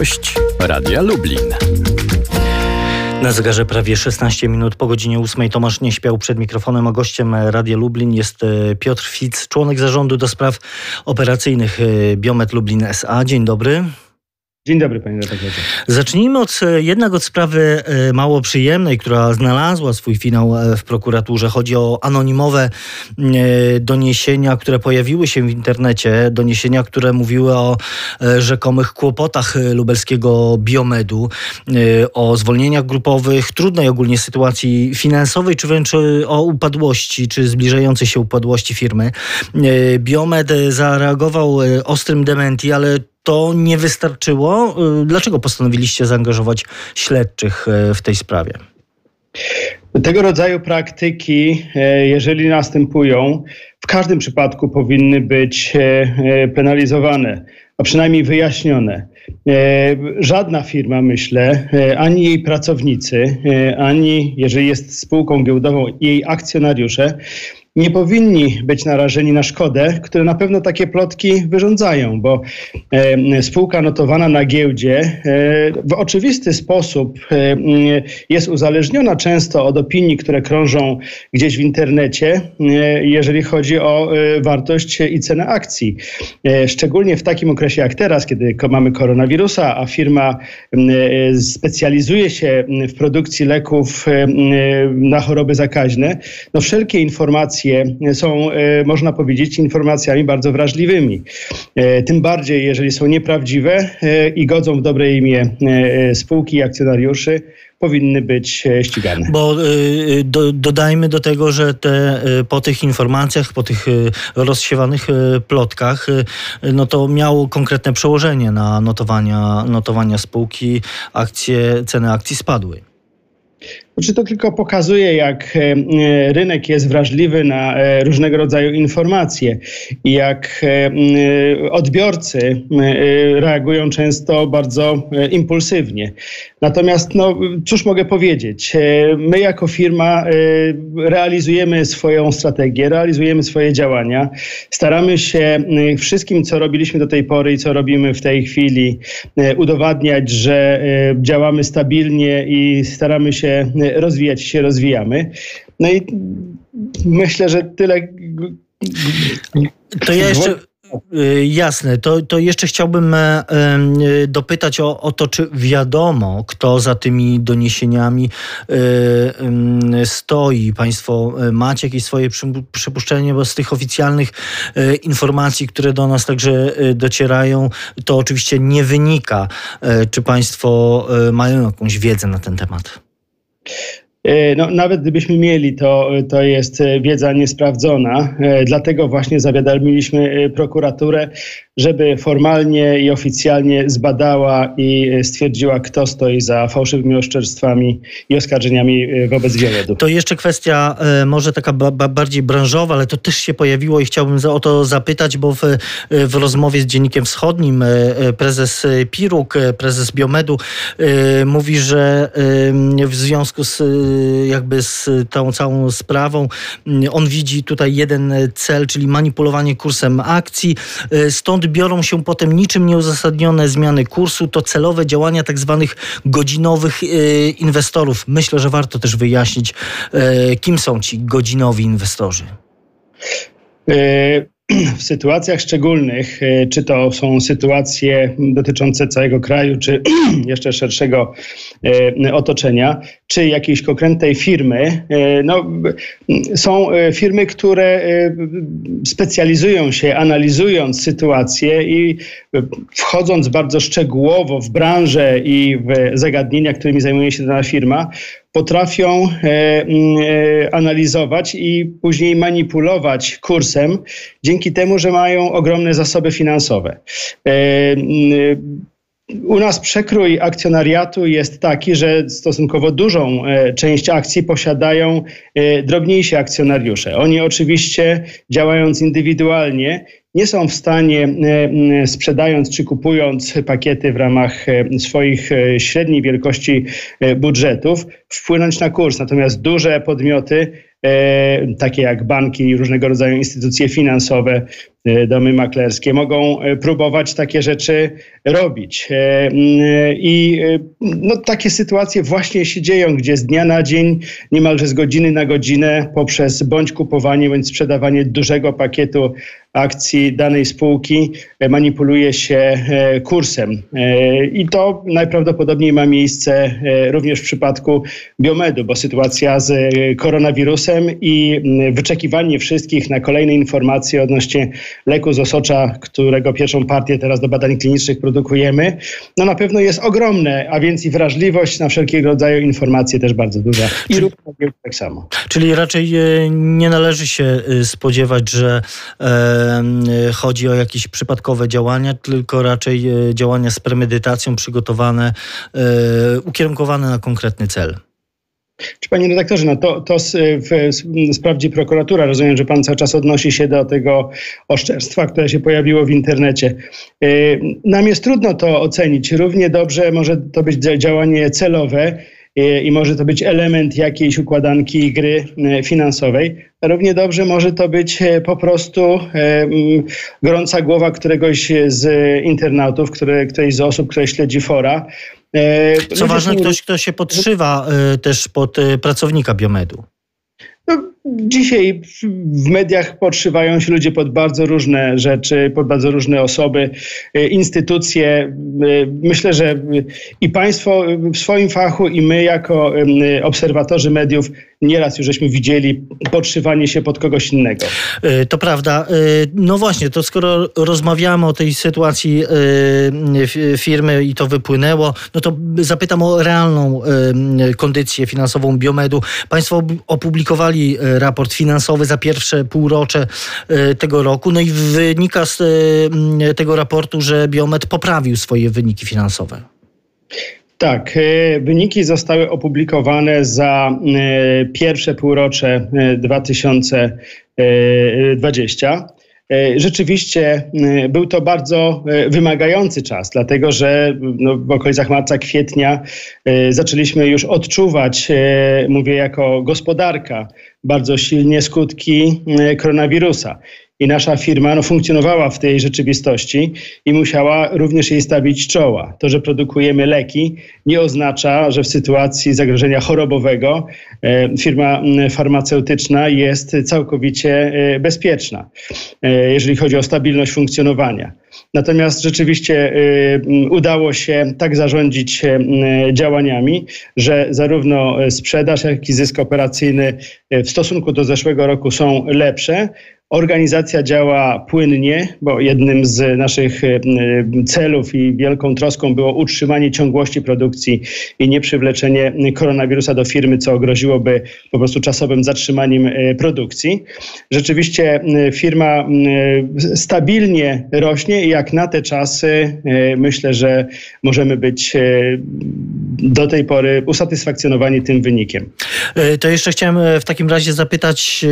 Gość Radia Lublin. Na zegarze prawie 16 minut po godzinie 8 Tomasz nie śpiał przed mikrofonem, a gościem Radia Lublin jest e, Piotr Fic, członek zarządu do spraw operacyjnych e, Biomet Lublin SA. Dzień dobry. Dzień dobry, panie redaktorze. Zacznijmy od, e, jednak od sprawy e, mało przyjemnej, która znalazła swój finał e, w prokuraturze. Chodzi o anonimowe doniesienia, które pojawiły się w internecie. Doniesienia, które mówiły o rzekomych kłopotach lubelskiego biomedu, o zwolnieniach grupowych, trudnej ogólnie sytuacji finansowej, czy wręcz o upadłości, czy zbliżającej się upadłości firmy. Biomed zareagował ostrym dementi, ale to nie wystarczyło. Y, dlaczego postanowiliście zaangażować śledczych y, w tej sprawie? Tego rodzaju praktyki, e, jeżeli następują, w każdym przypadku powinny być e, e, penalizowane, a przynajmniej wyjaśnione. Żadna firma, myślę, ani jej pracownicy, ani jeżeli jest spółką giełdową, jej akcjonariusze, nie powinni być narażeni na szkodę, które na pewno takie plotki wyrządzają, bo e, spółka notowana na giełdzie e, w oczywisty sposób e, jest uzależniona często od opinii, które krążą gdzieś w internecie, jeżeli chodzi o wartość i cenę akcji. Szczególnie w takim okresie jak teraz, kiedy mamy koronawirusa, a firma specjalizuje się w produkcji leków na choroby zakaźne, no wszelkie informacje, informacje są, e, można powiedzieć, informacjami bardzo wrażliwymi. E, tym bardziej, jeżeli są nieprawdziwe e, i godzą w dobre imię spółki i akcjonariuszy, powinny być ścigane. Bo do, dodajmy do tego, że te, po tych informacjach, po tych rozsiewanych plotkach, no to miało konkretne przełożenie na notowania, notowania spółki. Akcje, ceny akcji spadły. Czy to tylko pokazuje, jak e, e, rynek jest wrażliwy na e, różnego rodzaju informacje i jak odbiorcy reagują często bardzo impulsywnie. Natomiast, no, cóż mogę powiedzieć? My, jako firma, realizujemy swoją strategię, realizujemy swoje działania. Staramy się wszystkim, co robiliśmy do tej pory i co robimy w tej chwili, udowadniać, że działamy stabilnie i staramy się rozwijać się rozwijamy. No i myślę, że tyle. To ja jeszcze. Y, jasne, to, to jeszcze chciałbym e, dopytać o, o to, czy wiadomo, kto za tymi doniesieniami e, stoi. Państwo e, macie jakieś swoje przypuszczenie, bo z tych oficjalnych informacji, które do nas także docierają, to oczywiście nie wynika. Czy Państwo mają jakąś wiedzę na ten temat? E, no, nawet gdybyśmy mieli, to, to jest wiedza niesprawdzona. E, dlatego właśnie zawiadomiliśmy prokuraturę, żeby formalnie i oficjalnie zbadała i stwierdziła, kto stoi za fałszywymi oszczerstwami i oskarżeniami e, wobec Wioledu. To jeszcze kwestia może taka bardziej branżowa, ale to też się pojawiło i chciałbym o to zapytać, bo w, w rozmowie z Dziennikiem Wschodnim prezes Piruk, prezes Biomedu mówi, że w związku z jakby z tą całą sprawą. On widzi tutaj jeden cel, czyli manipulowanie kursem akcji. Stąd biorą się potem niczym nieuzasadnione zmiany kursu. To celowe działania tak zwanych godzinowych e, inwestorów. Myślę, że warto też wyjaśnić, e, kim są ci godzinowi inwestorzy. W sytuacjach szczególnych, e, czy to są sytuacje dotyczące całego kraju, czy jeszcze szerszego e, otoczenia, czy jakiejś konkretnej firmy, e, no, są firmy, które specjalizują się analizując sytuację i wchodząc bardzo szczegółowo w branżę i w zagadnienia, którymi zajmuje się dana firma, potrafią e, e, analizować i później manipulować kursem dzięki temu, że mają ogromne zasoby finansowe. E, u nas przekrój akcjonariatu jest taki, że stosunkowo dużą część akcji posiadają drobniejsi akcjonariusze. Oni oczywiście działając indywidualnie nie są w stanie, e, sprzedając czy kupując pakiety w ramach e, swoich e, średniej wielkości budżetów, wpłynąć na kurs. Natomiast duże podmioty, takie jak banki i różnego rodzaju instytucje finansowe, domy maklerskie mogą próbować takie rzeczy robić. I no, takie sytuacje właśnie się dzieją, gdzie z dnia na dzień, niemalże z godziny na godzinę, poprzez bądź kupowanie, bądź sprzedawanie dużego pakietu akcji danej spółki e, manipuluje się e, kursem. E, I to najprawdopodobniej ma miejsce również w przypadku biomedu, bo sytuacja z koronawirusem i wyczekiwanie wszystkich na kolejne informacje odnośnie leku z osocza, którego pierwszą partię teraz do badań klinicznych produkujemy, no na pewno jest ogromne, a więc i wrażliwość na wszelkiego rodzaju informacje też bardzo duża. I Czyli, tak samo. Czyli raczej nie należy się spodziewać, że chodzi o jakieś przypadkowe działania, tylko raczej e, działania z premedytacją przygotowane, e, ukierunkowane na konkretny cel. Czy panie redaktorze, no to, to sprawdzi prokuratura. Rozumiem, że pan cały czas odnosi się do tego oszczerstwa, które się pojawiło w internecie. E, nam jest trudno to ocenić. Równie dobrze może to być działanie celowe i może to być element jakiejś układanki gry e, finansowej. Równie dobrze może to być po prostu gorąca głowa któregoś z internautów, które, którejś z osób, które śledzi fora. Co ważne, ktoś, kto się podszywa też pod pracownika biomedu. No, dzisiaj w mediach podszywają się ludzie pod bardzo różne rzeczy, pod bardzo różne osoby, e, instytucje. E, myślę, że i państwo w swoim fachu, i my jako obserwatorzy mediów nieraz już żeśmy widzieli podszywanie się pod kogoś innego. E, to prawda. No właśnie, to skoro rozmawiamy o tej sytuacji firmy i to wypłynęło, no to zapytam o realną kondycję finansową Biomedu. Państwo opublikowali raport finansowy za pierwsze półrocze e, tego roku. No i wynika z e, tego raportu, że Biomet poprawił swoje wyniki finansowe. Tak, e, wyniki zostały opublikowane za pierwsze półrocze 2020. Rzeczywiście był to bardzo wymagający czas, dlatego że no, w okolicach marca, kwietnia zaczęliśmy już odczuwać, mówię jako gospodarka, bardzo silnie skutki e, koronawirusa. I nasza firma no, funkcjonowała w tej rzeczywistości i musiała również jej stawić czoła. To, że produkujemy leki, nie oznacza, że w sytuacji zagrożenia chorobowego e, firma farmaceutyczna jest całkowicie e, bezpieczna, jeżeli chodzi o stabilność funkcjonowania. Natomiast rzeczywiście udało się tak zarządzić działaniami, że zarówno sprzedaż, jak i zysk operacyjny w stosunku do zeszłego roku są lepsze. Organizacja działa płynnie, bo jednym z naszych e, celów i wielką troską było utrzymanie ciągłości produkcji i nieprzywleczenie koronawirusa do firmy, co groziłoby po prostu czasowym zatrzymaniem e, produkcji. Rzeczywiście firma stabilnie rośnie i jak na te czasy e, myślę, że możemy być do tej pory usatysfakcjonowani tym wynikiem. To jeszcze chciałem w takim razie zapytać,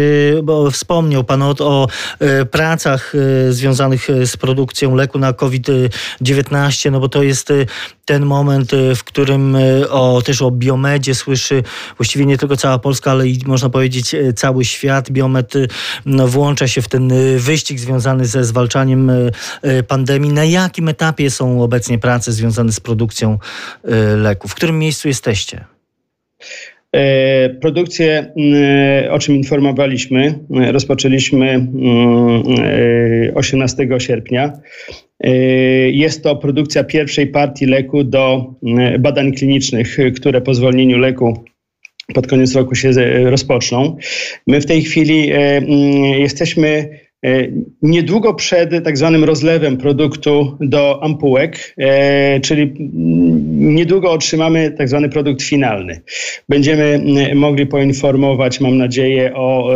bo wspomniał Pan o, o e, pracach e, związanych e, z produkcją leku na COVID-19, no bo to jest ten moment, w którym o, też o biomedzie słyszy właściwie nie tylko cała Polska, ale i można powiedzieć cały świat. Biomed no, włącza się w ten wyścig związany ze zwalczaniem pandemii. Na jakim etapie są obecnie prace związane z produkcją leków? W którym miejscu jesteście? E, produkcję, e, o czym informowaliśmy, e, rozpoczęliśmy 18 sierpnia. Jest to produkcja pierwszej partii leku do badań klinicznych, które po zwolnieniu leku pod koniec roku się rozpoczną. My w tej chwili jesteśmy E, niedługo przed tak zwanym rozlewem produktu do ampułek, e, czyli niedługo otrzymamy tak zwany produkt finalny. Będziemy mogli poinformować, mam nadzieję, o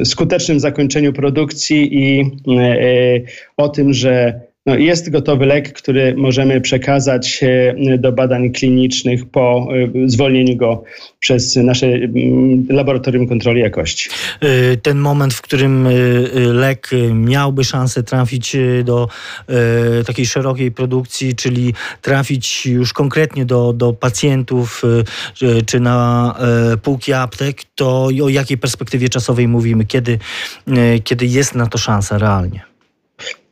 e, skutecznym zakończeniu produkcji i o tym, że no, jest gotowy lek, który możemy przekazać e, do badań klinicznych po e, zwolnieniu go przez nasze mm, laboratorium kontroli jakości. E, ten moment, w którym lek miałby szansę trafić do takiej szerokiej produkcji, czyli trafić już konkretnie do, do pacjentów czy na półki aptek, to o jakiej perspektywie czasowej mówimy? Kiedy, kiedy jest na to szansa realnie?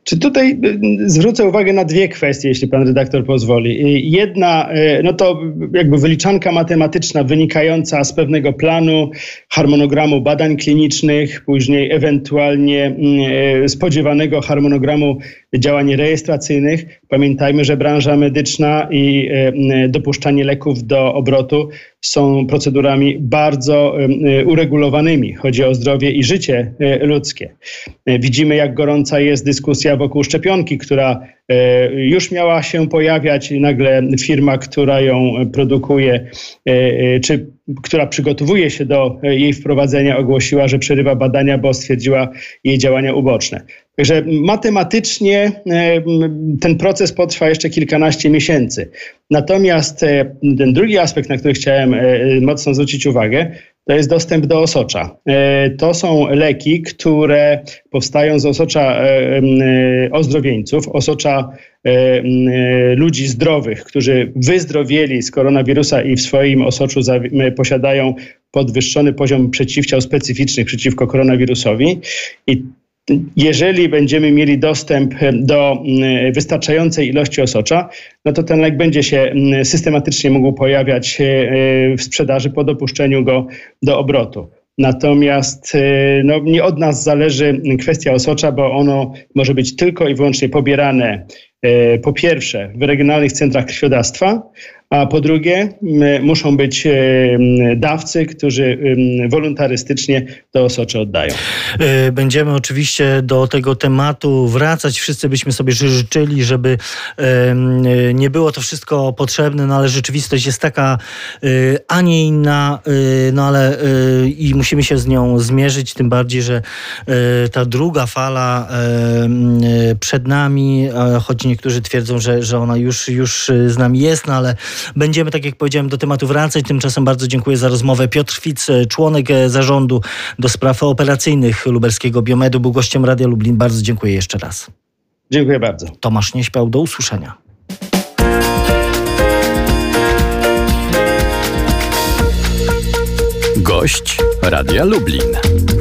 Czy tutaj y, zwrócę uwagę na dwie kwestie, jeśli pan redaktor pozwoli. Y, jedna, y, no to jakby wyliczanka matematyczna wynikająca z pewnego planu, harmonogramu badań klinicznych, później ewentualnie spodziewanego harmonogramu działań rejestracyjnych. Pamiętajmy, że branża medyczna i dopuszczanie leków do obrotu są procedurami bardzo uregulowanymi. Chodzi o zdrowie i życie ludzkie. Widzimy, jak gorąca jest dyskusja wokół szczepionki, która e, już miała się pojawiać nagle firma, która ją produkuje, e, e, czy która przygotowuje się do jej wprowadzenia, ogłosiła, że przerywa badania, bo stwierdziła jej działania uboczne. Także matematycznie ten proces potrwa jeszcze kilkanaście miesięcy. Natomiast ten drugi aspekt, na który chciałem mocno zwrócić uwagę, to jest dostęp do osocza. E, to są leki, które powstają z osocza e, e, ozdrowieńców, osocza ludzi zdrowych, którzy wyzdrowieli z koronawirusa i w swoim osoczu posiadają podwyższony poziom przeciwciał specyficznych przeciwko koronawirusowi. I jeżeli będziemy mieli dostęp do mm, wystarczającej ilości osocza, no to ten lek będzie się systematycznie mógł pojawiać e, w sprzedaży po dopuszczeniu go do obrotu. Natomiast e, no, nie od nas zależy kwestia osocza, bo ono może być tylko i wyłącznie pobierane e, po pierwsze w regionalnych centrach krwiodawstwa, a po drugie muszą być e, dawcy, którzy wolontarystycznie to osocze oddają. E, będziemy oczywiście do tego tematu wracać. Wszyscy byśmy sobie życzyli, żeby nie było to wszystko potrzebne, no ale rzeczywistość jest taka, e, a nie inna, no ale i musimy się z nią zmierzyć, tym bardziej, że ta druga fala przed nami, choć niektórzy twierdzą, że, że ona już, już z nami jest, no ale Będziemy, tak jak powiedziałem, do tematu wracać. Tymczasem bardzo dziękuję za rozmowę. Piotr Fic, członek e, zarządu do spraw operacyjnych lubelskiego Biomedu, był gościem Radia Lublin. Bardzo dziękuję jeszcze raz. Dziękuję bardzo. Tomasz Nieśpiał, do usłyszenia. Gość Radia Lublin.